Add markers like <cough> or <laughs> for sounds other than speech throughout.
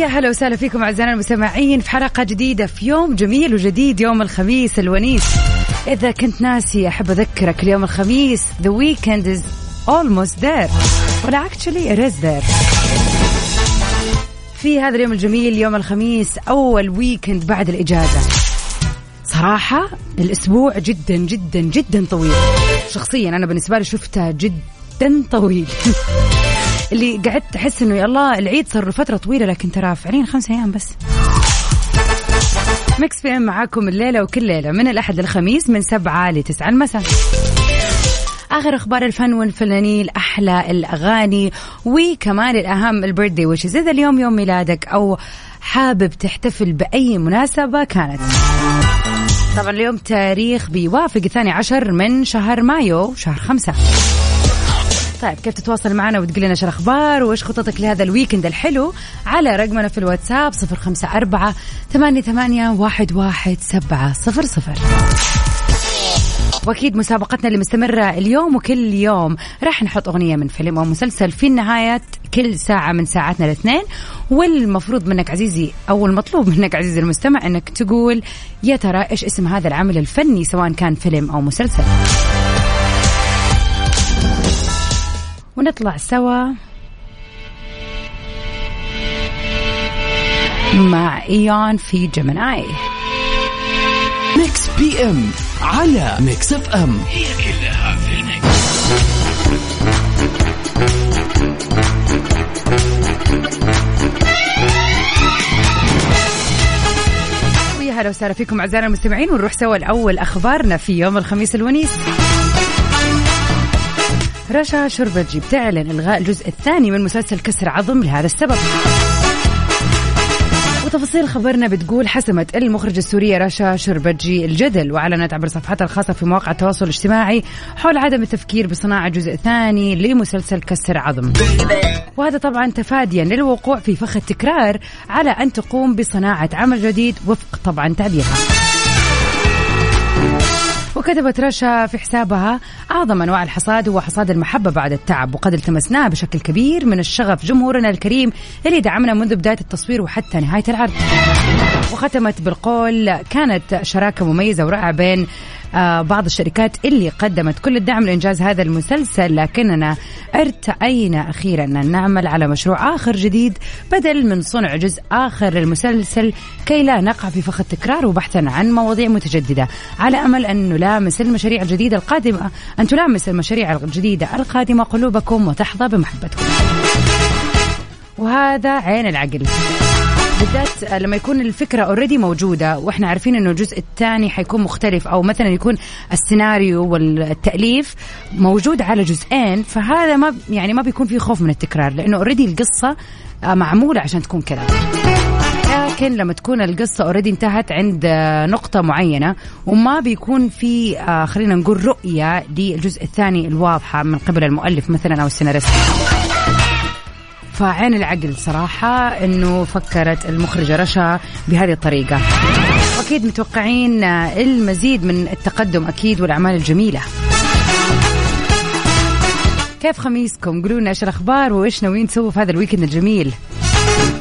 ويا هلا وسهلا فيكم أعزائنا المستمعين في حلقة جديدة في يوم جميل وجديد يوم الخميس الونيس. إذا كنت ناسي أحب أذكرك اليوم الخميس the weekend is almost there. ولا actually it there. في هذا اليوم الجميل يوم الخميس أول ويكند بعد الإجازة. صراحة الأسبوع جدا جدا جدا طويل. شخصيا أنا بالنسبة لي شفته جدا طويل. <laughs> اللي قعدت أحس إنه يا الله العيد صار له فترة طويلة لكن ترى فعليا خمسة أيام بس. Mix PM معاكم الليلة وكل ليلة من الأحد للخميس من سبعة لتسعة المساء. آخر أخبار الفن والفنانين أحلى الأغاني وكمان الأهم ال birthday wishes إذا اليوم يوم ميلادك أو حابب تحتفل بأي مناسبة كانت. طبعا اليوم تاريخ بيوافق الثاني عشر من شهر مايو شهر خمسة. طيب كيف تتواصل معنا وتقول لنا شو الأخبار وإيش خططك لهذا الويكند الحلو؟ على رقمنا في الواتساب صفر خمسة أربعة ثمانية, ثمانية واحد, واحد سبعة صفر صفر. وأكيد مسابقتنا اللي مستمرة اليوم وكل يوم راح نحط أغنية من فيلم أو مسلسل في نهايه كل ساعة من ساعاتنا الاثنين. والمفروض منك عزيزي أو المطلوب منك عزيزي المستمع إنك تقول يا ترى إيش اسم هذا العمل الفني سواء كان فيلم أو مسلسل؟ ونطلع سوا مع إيون في Gemini. Mix PM على Mix FM هي كلها في ال mix. ويا هلا وسهلا فيكم اعزائنا المستمعين ونروح سوا الأول أخبارنا في يوم الخميس الونيس. رشا شربتجي بتعلن إلغاء الجزء الثاني من مسلسل كسر عظم لهذا السبب. وتفاصيل خبرنا بتقول حسمت المخرجة السورية رشا شربتجي الجدل وأعلنت عبر صفحتها الخاصة في مواقع التواصل الاجتماعي حول عدم التفكير بصناعة جزء ثاني لمسلسل كسر عظم. وهذا طبعا تفاديا للوقوع في فخ التكرار على أن تقوم بصناعة عمل جديد وفق طبعا تعبيرها. وكتبت رشا في حسابها أعظم أنواع الحصاد هو حصاد المحبة بعد التعب وقد التمسناه بشكل كبير من الشغف جمهورنا الكريم اللي دعمنا منذ بداية التصوير وحتى نهاية العرض. وختمت بالقول كانت شراكة مميزة ورائعة بين بعض الشركات اللي قدمت كل الدعم لإنجاز هذا المسلسل لكننا ارتأينا أخيرا. أن نعمل على مشروع آخر جديد بدل من صنع جزء آخر للمسلسل كي لا نقع في فخ التكرار وبحثا عن مواضيع متجددة. على أمل أن نلامس المشاريع الجديدة القادمة أن تلامس المشاريع الجديدة القادمة قلوبكم وتحظى بمحبتكم. وهذا عين العقل. بالذات لما يكون الفكرة already موجودة وإحنا عارفين إنه الجزء الثاني حيكون مختلف أو مثلا يكون السيناريو والتأليف موجود على جزئين فهذا ما يعني ما بيكون فيه خوف من التكرار لأنه already القصة آه، معمولة عشان تكون كذا لكن لما تكون القصة اوريدي انتهت عند آه، نقطة معينة وما بيكون في آه، خلينا نقول رؤية للجزء الثاني الواضحة من قبل المؤلف مثلا أو السيناريست. فعين العقل صراحة إنه فكرت المخرجة رشا بهذه الطريقة. واكيد متوقعين المزيد من التقدم أكيد والأعمال الجميلة. كيف خميسكم؟ قولوا لنا إيش الأخبار وإيش ناويين تسووا في هذا ال weekend الجميل؟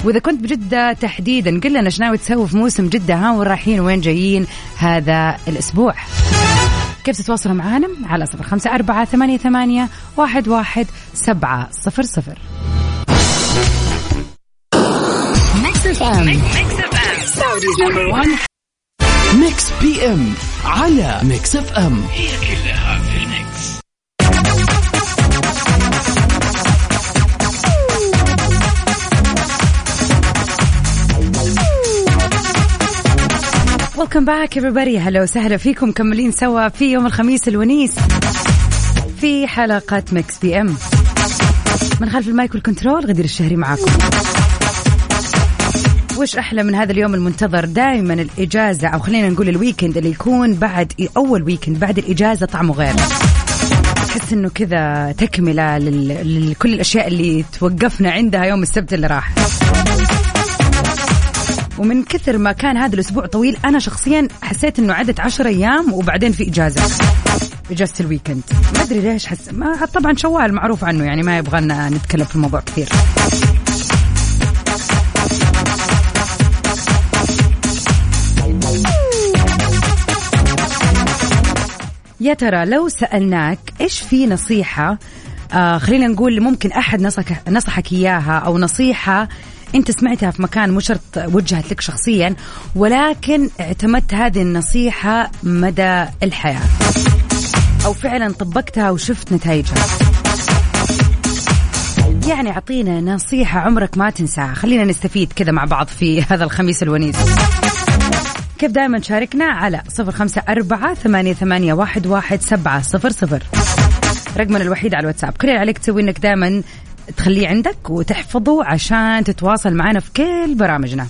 وإذا كنت بجدة تحديدا قل لنا إيش ناوي تسوي في موسم جدة؟ ها وين رايحين؟ وين جايين هذا الأسبوع؟ كيف تتواصلوا معنا على صفر خمسة أربعة ثمانية, ثمانية واحد, واحد سبعة صفر صفر. Mix PM على Mix FM هي كلها في ال mix. Welcome back everybody. هلا وسهلا فيكم مكملين سوا في يوم الخميس الونيس في حلقة Mix PM من خلف ال mic وال control غدير الشهري معاكم. وش أحلى من هذا اليوم المنتظر؟ دائما الإجازة أو خلينا نقول ال weekend اللي يكون بعد أول weekend بعد الإجازة طعمه غير. تحس إنه كذا تكملة لكل الأشياء اللي توقفنا عندها يوم السبت اللي راح. ومن كثر ما كان هذا الأسبوع طويل أنا شخصيا حسيت إنه عدت عشر أيام وبعدين في إجازة. اجازه ال weekend ما أدري ليش حس ما طبعا شوال معروف عنه يعني ما يبغانا نتكلم في الموضوع كثير. يا ترى لو سألناك إيش في نصيحة آه خلينا نقول ممكن أحد نصحك, نصحك إياها أو نصيحة أنت سمعتها في مكان مو شرط وجهت لك شخصيا ولكن اعتمدت هذه النصيحة مدى الحياة. أو فعلا طبقتها وشفت نتائجها. يعني أعطينا نصيحة عمرك ما تنساها. خلينا نستفيد كذا مع بعض في هذا الخميس الونيس. كيف دائما شاركنا على صفر خمسة أربعة ثمانية, ثمانية واحد, واحد سبعة صفر صفر. رقمنا الوحيد على الواتساب. كل اللي عليك تسوي إنك دائما تخليه عندك وتحفظه عشان تتواصل معنا في كل برامجنا.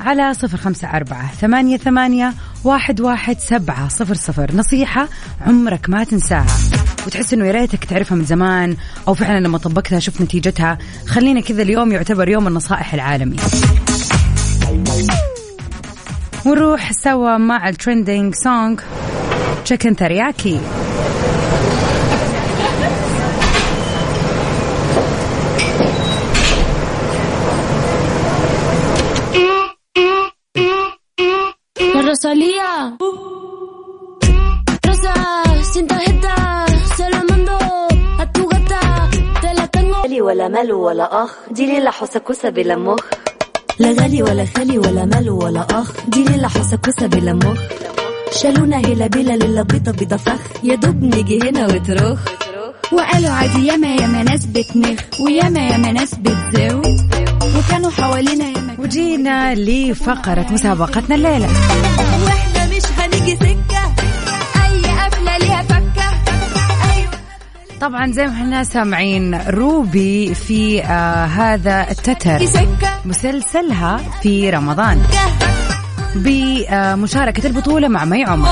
على صفر خمسة أربعة ثمانية, ثمانية واحد, واحد سبعة صفر صفر. نصيحة عمرك ما تنساها. وتحس إنه يا ريتك تعرفها من زمان أو فعلا لما طبقتها شفت نتيجتها. خلينا كذا اليوم يعتبر يوم النصائح العالمي. ونروح سوا مع ال trending song Chicken Teriyaki Rosalía. Rosa, sin tarjeta, se la mando a tu gata, te la tengo. غالي ولا ملو ولا أخ دي ليلة حسكوسة بلا مخ لا غالي ولا خالي ولا مالو ولا أخ دي ليلة حسكوسة بلا مخ شالونا هلا بلا ليلة بيضة بيضة فخ يا دوب نيجي هنا وتروخ وقالوا عادي ياما ياما ناس بتنخ وياما ياما ناس بتزاو وكانوا حوالينا ياما وجينا لفقرة مسابقتنا الليلة. وإحنا مش هنيجي سكة. أي قفلة ليها فكة. طبعا زي ما إحنا سامعين روبي في آه هذا التتر. مسلسلها في رمضان. بمشاركة البطولة مع مي عمر.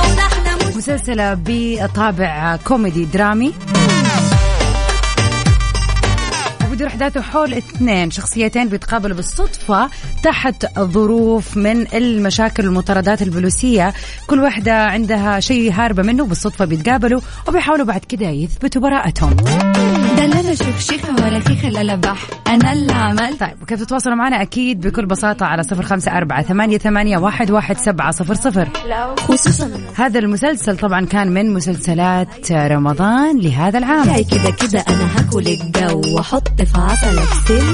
مسلسلة بطابع كوميدي درامي. وبدور احداثه حول اثنين شخصيتين بيتقابلوا بالصدفة تحت ظروف من المشاكل والمطاردات البوليسية. كل واحدة عندها شيء هاربة منه بالصدفة بيتقابلوا وبيحاولوا بعد كده يثبتوا براءتهم. ده لا أنا ولا خيخة لا لبح أنا اللي عملت. طيب وكيف تتواصلوا معنا؟ أكيد بكل بساطة على صفر خمسة أربعة ثمانية, ثمانية واحد, واحد سبعة صفر صفر. خصوصا. هذا المسلسل طبعا كان من مسلسلات رمضان لهذا العام. كده كده أنا هاكل الجو وأحط عسلك سم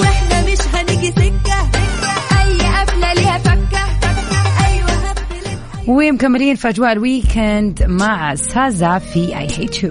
وإحنا مش هنيجي سكة. أي قفلة ليها فكة. هبلت ومكملين في أجواء ال weekend مع SZA في I Hate U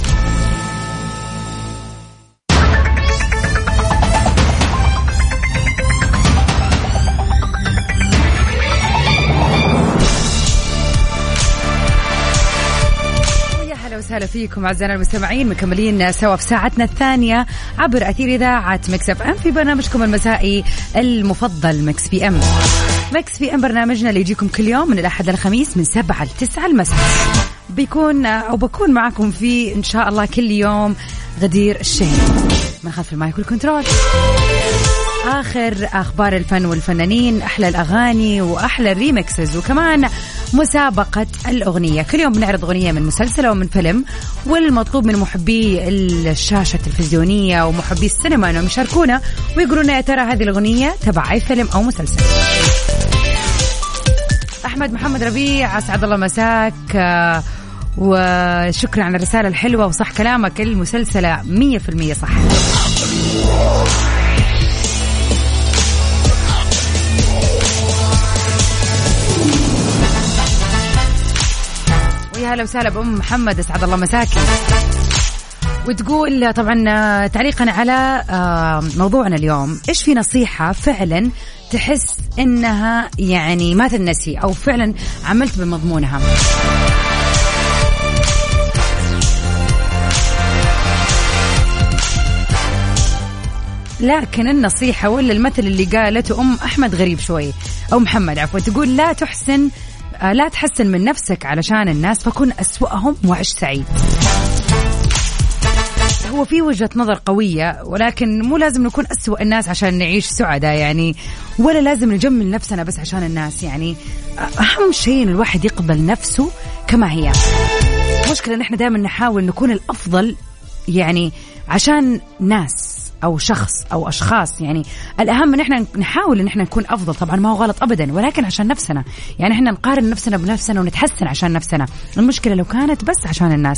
وسهلا فيكم أعزائنا المستمعين مكملين سوا في ساعتنا الثانية عبر أثير إذاعة Mix FM في برنامجكم المسائي المفضل Mix PM. Mix PM برنامجنا اللي يجيكم كل يوم من الأحد للخميس من سبعة لتسعة المساء. بيكون أو بكون معكم في إن شاء الله كل يوم غدير الشهري من خلف ال mic وال control. آخر أخبار الفن والفنانين أحلى الأغاني وأحلى ال remixes وكمان مسابقة الأغنية. كل يوم بنعرض أغنية من مسلسل أو من فيلم والمطلوب من محبي الشاشة التلفزيونية ومحبي السينما أنهم يشاركونا ويقولوا لنا يا ترى هذه الأغنية تبع أي فيلم أو مسلسل. أحمد محمد ربيع أسعد الله مساك آه، وشكرا على الرسالة الحلوة وصح كلامك. المسلسلة مية في المية صح. هلا وسهلا بأم محمد أسعد الله مساكي وتقول طبعا تعليقا على آه، موضوعنا اليوم إيش في نصيحة فعلا تحس إنها يعني ما تنسي أو فعلا عملت بمضمونها؟ لكن النصيحة ولا المثل اللي قالته أم أحمد غريب شوي. أو محمد عفوا تقول لا تحسن لا تحسن من نفسك علشان الناس فكن أسوأهم وعش سعيد. هو في وجهة نظر قوية ولكن مو لازم نكون أسوأ الناس عشان نعيش سعداء يعني. ولا لازم نجمل نفسنا بس عشان الناس يعني. أهم شيء إن الواحد يقبل نفسه كما هي. المشكلة إن إحنا دائما نحاول نكون الأفضل يعني عشان ناس. أو شخص أو أشخاص. يعني الأهم إن إحنا نحاول إن إحنا نكون أفضل. طبعا ما هو غلط ابدا ولكن عشان نفسنا. يعني إحنا نقارن نفسنا بنفسنا ونتحسن عشان نفسنا. المشكلة لو كانت بس عشان الناس.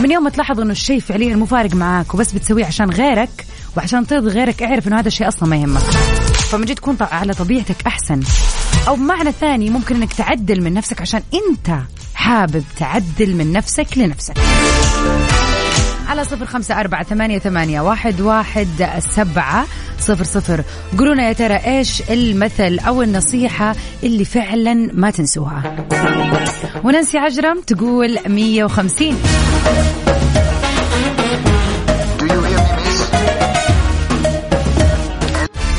من يوم ما تلاحظ إنه الشيء فعليا مو فارق معاك وبس بتسويه عشان غيرك وعشان ترضي غيرك اعرف إنه هذا الشيء أصلا ما يهمك. فمن جد تكون على طبيعتك أحسن. أو بمعنى ثاني ممكن إنك تعدل من نفسك عشان أنت حابب تعدل من نفسك لنفسك. على صفر خمسة أربعة ثمانية, ثمانية واحد, واحد سبعة صفر صفر. قولونا يا ترى إيش المثل أو النصيحة اللي فعلا ما تنسوها؟ ونانسي عجرم تقول مية وخمسين.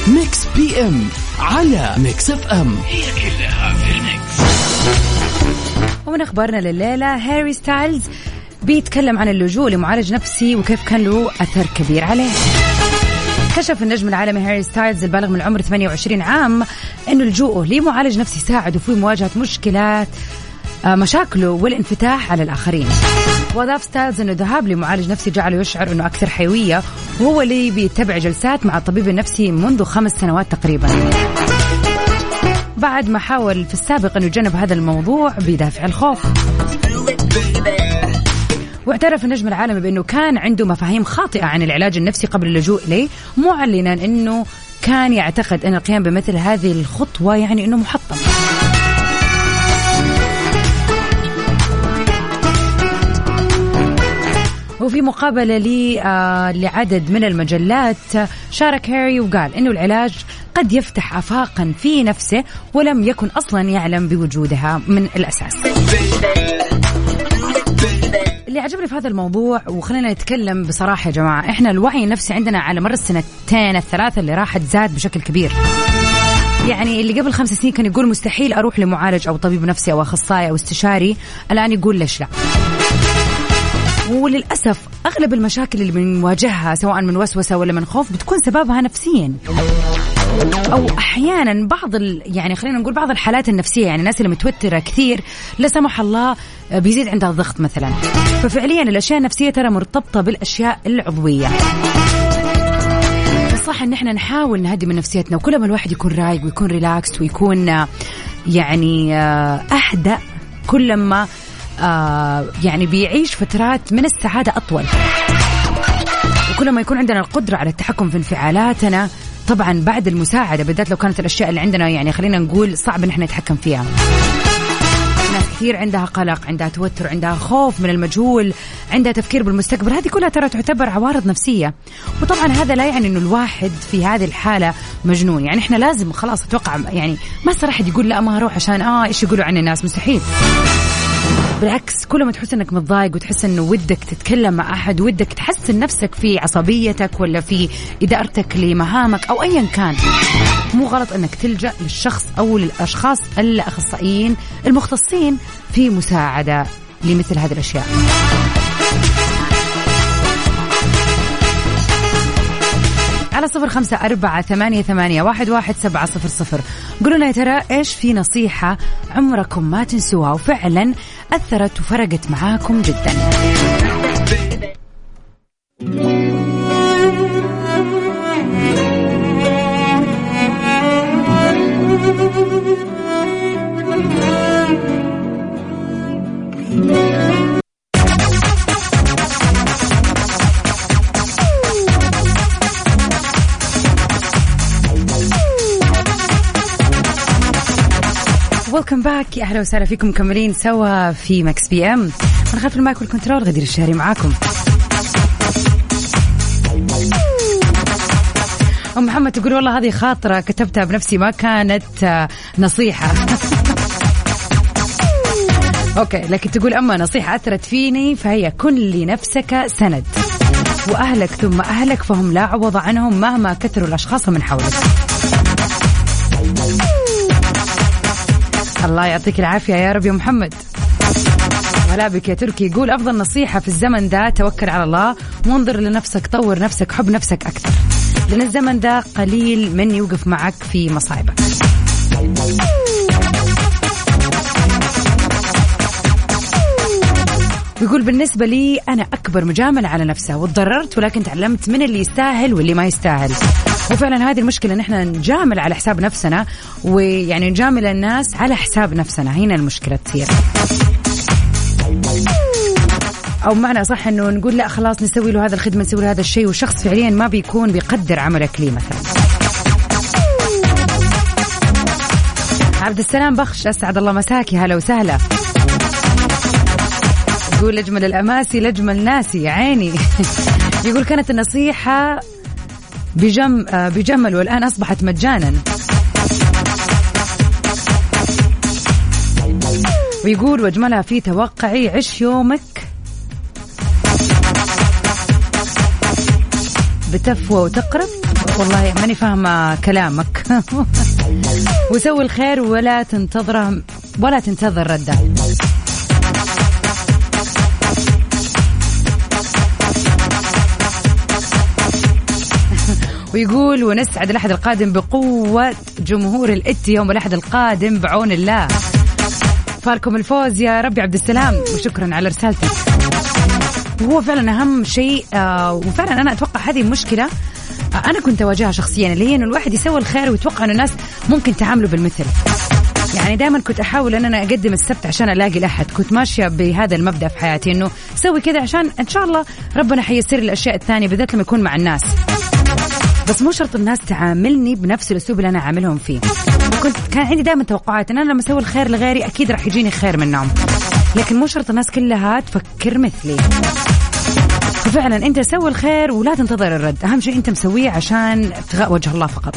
Mix PM على Mix FM هي كلها في ال Mix ومن أخبارنا لليلة هاري ستايلز بيتكلم عن اللجوء لمعالج نفسي وكيف كان له أثر كبير عليه. كشف النجم العالمي هاري ستايلز البالغ من العمر 28 عام إنه لجوءه لمعالج نفسي ساعده في مواجهة مشكلات آه، مشاكله والانفتاح على الآخرين. وضاف ستايلز إنه الذهاب لمعالج نفسي جعله يشعر إنه أكثر حيوية وهو اللي بيتبع جلسات مع الطبيب النفسي منذ خمس سنوات تقريبا. بعد ما حاول في السابق إنه يجنب هذا الموضوع بدافع الخوف. واعترف النجم العالمي بأنه كان عنده مفاهيم خاطئة عن العلاج النفسي قبل اللجوء إليه معلنا أنه كان يعتقد أن القيام بمثل هذه الخطوة يعني أنه محطم وفي مقابلة لي آه لعدد من المجلات شارك هاري وقال أنه العلاج قد يفتح افاقا في نفسه ولم يكن أصلا يعلم بوجودها من الأساس. اللي عجبني في هذا الموضوع وخلينا نتكلم بصراحة يا جماعة إحنا الوعي النفسي عندنا على مر السنتين الثلاثة اللي راحت زاد بشكل كبير. يعني اللي قبل خمس سنين كان يقول مستحيل أروح لمعالج أو طبيب نفسي أو أخصائي أو استشاري الآن يقول ليش لا؟ وللأسف أغلب المشاكل اللي بنواجهها سواء من وسوسة ولا من خوف بتكون سببها نفسيا. أو أحيانا بعض ال... يعني خلينا نقول بعض الحالات النفسية يعني الناس اللي متوترة كثير لا سمح الله بيزيد عندها الضغط مثلا. ففعليا الأشياء النفسية ترى مرتبطة بالأشياء العضوية. صح إن إحنا نحاول نهدي من نفسيتنا وكل ما الواحد يكون رايق ويكون ريلاكس ويكون يعني أهدأ كل ما يعني بيعيش فترات من السعادة أطول. وكل ما يكون عندنا القدرة على التحكم في انفعالاتنا طبعا بعد المساعدة بالذات لو كانت الأشياء اللي عندنا يعني خلينا نقول صعب إن إحنا نتحكم فيها. ناس كثير عندها قلق عندها توتر عندها خوف من المجهول عندها تفكير بالمستقبل. هذه كلها ترى تعتبر عوارض نفسية. وطبعا هذا لا يعني أنه الواحد في هذه الحالة مجنون. يعني إحنا لازم خلاص أتوقع يعني ما صار أحد يقول لا ما أروح عشان آه إيش يقولوا عن الناس؟ مستحيل. بالعكس كل ما تحس إنك متضايق وتحس إنه ودك تتكلم مع أحد ودك تحسن نفسك في عصبيتك ولا في إدارتك لمهامك أو ايا كان مو غلط إنك تلجأ للشخص أو للأشخاص الأخصائيين المختصين في مساعدة لمثل هذه الأشياء. على صفر خمسة أربعة ثمانية, ثمانية واحد, واحد سبعة صفر صفر. قولوا لنا يا ترى إيش في نصيحة عمركم ما تنسوها وفعلا أثرت وفرقت معاكم جدا. يا أهلا وسهلا فيكم مكملين سوا في Mix PM. من خلف ال mic وال control غدير الشهري معاكم. أم محمد تقول والله هذه خاطرة كتبتها بنفسي ما كانت آه، نصيحة. <laughs> okay لكن تقول أما نصيحة أثرت فيني فهي كن لنفسك سند. وأهلك ثم أهلك فهم لا عوض عنهم مهما كثروا الأشخاص من حولك. الله يعطيك العافية يا رب يا محمد. ولا بك يا تركي يقول أفضل نصيحة في الزمن ده توكل على الله وانظر لنفسك طور نفسك حب نفسك أكثر. لأن الزمن ده قليل من يوقف معك في مصايبك. يقول بالنسبة لي أنا أكبر مجاملة على نفسه وتضررت ولكن تعلمت من اللي يستاهل واللي ما يستاهل. وفعلا هذه المشكلة نحن نجامل على حساب نفسنا ويعني نجامل الناس على حساب نفسنا. هنا المشكلة تصير. أو معنى صح إنه نقول لا خلاص نسوي له هذا الخدمة نسوي له هذا الشيء والشخص فعليا ما بيكون بيقدر عملك ليه مثلا. عبد السلام بخش أسعد الله مساكي هلا وسهلا. يقول اجمل الأماسي لاجمل ناسي يا عيني. <laughs> يقول كانت النصيحة بجم آه، بجمل والآن أصبحت مجانا. ويقول واجملها في توقعي عش يومك. بتفوى وتقرب والله ماني فاهمة كلامك. <laughs> وسوي الخير ولا تنتظره ولا تنتظر رده. ويقول ونسعد الأحد القادم بقوة جمهور الإتي يوم الأحد القادم بعون الله. فالكم الفوز يا ربي عبد السلام وشكرا على رسالتك وهو فعلا أهم شيء آه وفعلا أنا أتوقع هذه المشكلة آه أنا كنت أواجهها شخصيا اللي هي إنه الواحد يسوي الخير ويتوقع إنه الناس ممكن تعامله بالمثل. يعني دائما كنت أحاول إن أنا أقدم السبت عشان ألاقي الأحد. كنت ماشية بهذا المبدأ في حياتي إنه سوي كذا عشان إن شاء الله ربنا حيسر الأشياء الثانية بالذات لما يكون مع الناس. بس مو شرط الناس تعاملني بنفس الأسلوب اللي أنا عاملهم فيه. كنت كان عندي دائما توقعات إن أنا لما أسوي الخير لغيري أكيد راح يجيني خير منهم لكن مو شرط الناس كلها تفكر مثلي. ففعلا أنت سوي الخير ولا تنتظر الرد. أهم شيء أنت مسويه عشان ابتغاء وجه الله فقط.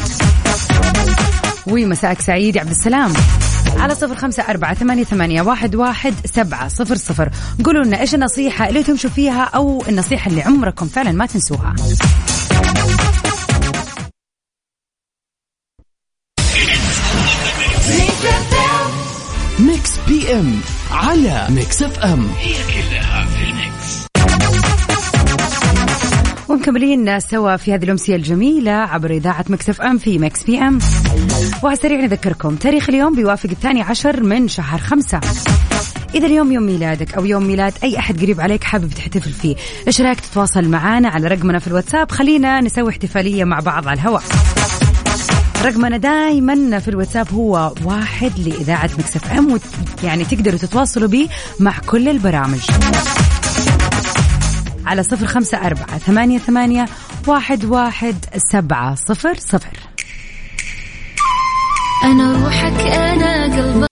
ومساءك سعيد يا عبد السلام. على صفر خمسة أربعة ثمانية, ثمانية واحد, واحد سبعة صفر صفر. قولوا لنا إيش النصيحة اللي تمشوا فيها أو النصيحة اللي عمركم فعلا ما تنسوها. PM على Mix FM هي كلها في ال Mix. ومكملين سوا في هذه الأمسية الجميلة عبر إذاعة Mix FM في Mix PM. وعلى السريع نذكركم تاريخ اليوم بيوافق الثاني عشر من شهر خمسة. إذا اليوم يوم ميلادك أو يوم ميلاد أي أحد قريب عليك حابب تحتفل فيه إيش رأيك تتواصل معنا على رقمنا في الواتساب؟ خلينا نسوي احتفالية مع بعض على الهواء. رقمنا دائما في الواتساب هو واحد لإذاعة مكسف أم يعني تقدروا تتواصلوا به مع كل البرامج. على صفر خمسة أربعة ثمانية ثمانية واحد واحد سبعة صفر صفر. أنا روحك أنا قلبك.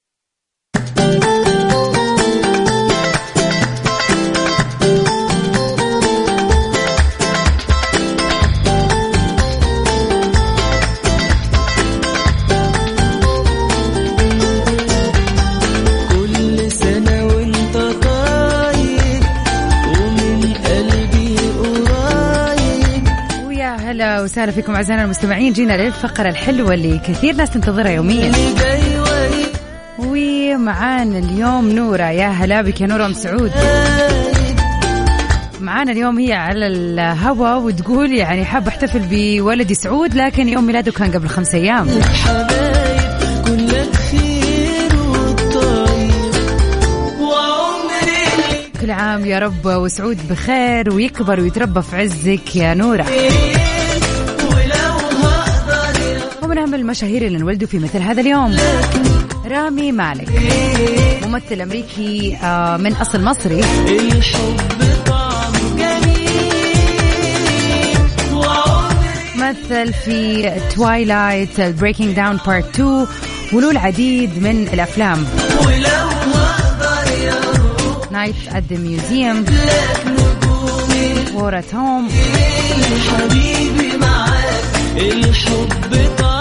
وسهلا فيكم أعزائنا المستمعين. جينا للفقرة الحلوة اللي كثير ناس تنتظرها يوميا. ومعانا اليوم نورة. يا هلا بك يا نورة سعود. معانا اليوم هي على الهوا وتقول يعني حاب أحتفل بولدي سعود لكن يوم ميلاده كان قبل خمس وعمري كل عام يا رب وسعود بخير ويكبر ويتربى في عزك يا نورة. ومن اهم المشاهير اللي انولدوا في مثل هذا اليوم. رامي مالك ممثل أمريكي آه، من أصل مصري. مثل في Twilight Breaking Dawn Part 2 وله العديد من الأفلام. وله Night at the Museum و War at Home. حبيبي معاك الحب طعمه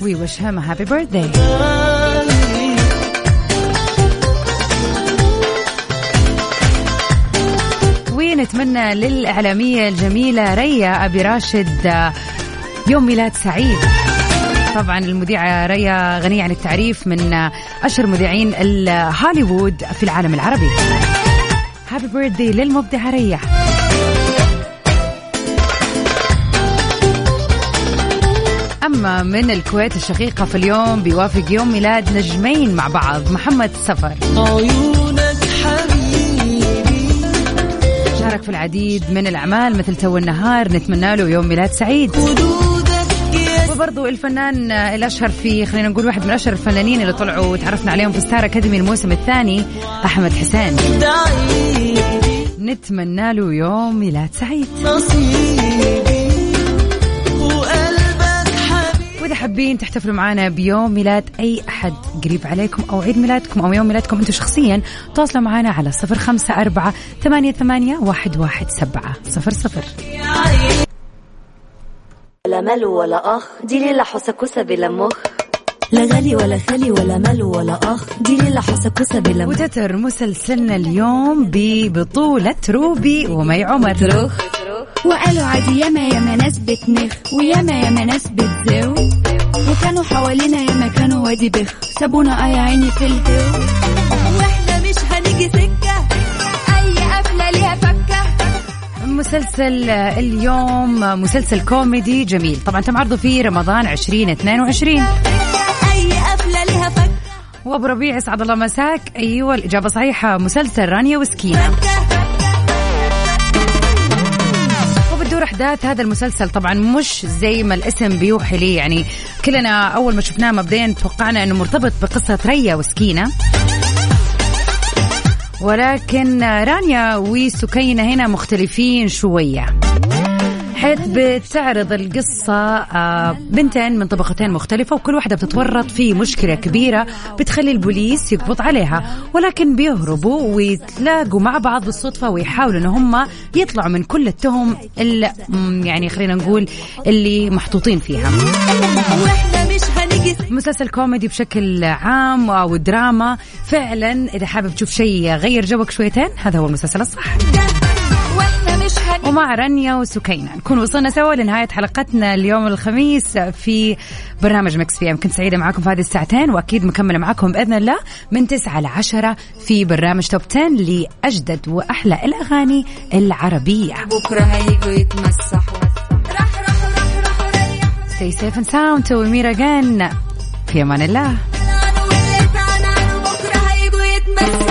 we wish him a happy birthday. ونتمنى للإعلامية الجميلة ريا أبي راشد آه، يوم ميلاد سعيد. طبعا المذيعة ريا غنية عن التعريف من آه، أشهر مذيعين هوليوود في العالم العربي. Happy birthday للمبدعة ريا. أما من الكويت الشقيقة في اليوم بيوافق يوم ميلاد نجمين مع بعض محمد سفر. عيونك حبيبي. شارك في العديد من الأعمال مثل تو النهار نتمنى له يوم ميلاد سعيد. وبرضو الفنان الأشهر في خلينا نقول واحد من أشهر الفنانين اللي طلعوا وتعرفنا عليهم في Star Academy الموسم الثاني أحمد حسين. نتمنى له يوم ميلاد سعيد. نصيبي. حابين تحتفلوا معنا بيوم ميلاد أي أحد. قريب عليكم أو عيد ميلادكم أو يوم ميلادكم أنتم شخصيا تواصلوا معنا على صفر خمسة أربعة ثمانية, ثمانية واحد, واحد سبعة. صفر صفر. لا مال ولا أخ دي ليلة حسكوسة بلا مخ. لا غالي ولا خالي ولا مال ولا أخ دي ليلة حسكوسة بلا مخ. وتتر مسلسلنا اليوم ببطولة روبي ومي عمر. وقالوا عادي ياما ياما ناس بتنخ وياما ياما ناس بتزاو وكانوا حوالينا ياما كانوا وادي بخ. سابونا اي عيني في الهو وإحنا مش هنيجي سكة. أي قفلة ليها فكة. مسلسل اليوم مسلسل كوميدي جميل. طبعا تم عرضه في رمضان 2022 أي قفلة ليها فكة. وأبو ربيع اسعد الله مساك. أيوه الإجابة صحيحة. مسلسل رانيا وسكينة. احداث هذا المسلسل طبعا مش زي ما الاسم بيوحي لي. يعني كلنا أول ما شفناه مبدئيا توقعنا إنه مرتبط بقصة ريا وسكينة. ولكن رانيا وسكينة هنا مختلفين شوية. حيث بتعرض القصة آه، بنتين من طبقتين مختلفة وكل واحدة بتتورط في مشكلة كبيرة بتخلي البوليس يقبض عليها. ولكن بيهربوا ويتلاقوا مع بعض بالصدفة ويحاولوا إن هم يطلعوا من كل التهم اللي يعني خلينا نقول اللي محطوطين فيها. مسلسل كوميدي بشكل عام أو دراما. فعلا إذا حابب تشوف شيء يغير جوك شويتين هذا هو المسلسل الصح. ومع رنيا وسكينة. نكون وصلنا سوا لنهاية حلقتنا اليوم الخميس في برنامج مكس في إم. كنت سعيدة معكم في هذه الساعتين وأكيد مكملة معكم بإذن الله من 9 ل 10 في برنامج توب 10 لأجدد وأحلى الأغاني العربية. بكرة هيجوا يتمسحوا. راح راح راح رح ريح Stay safe and sound to Amira again. في أمان الله. بكرة هيجوا يتمسحوا.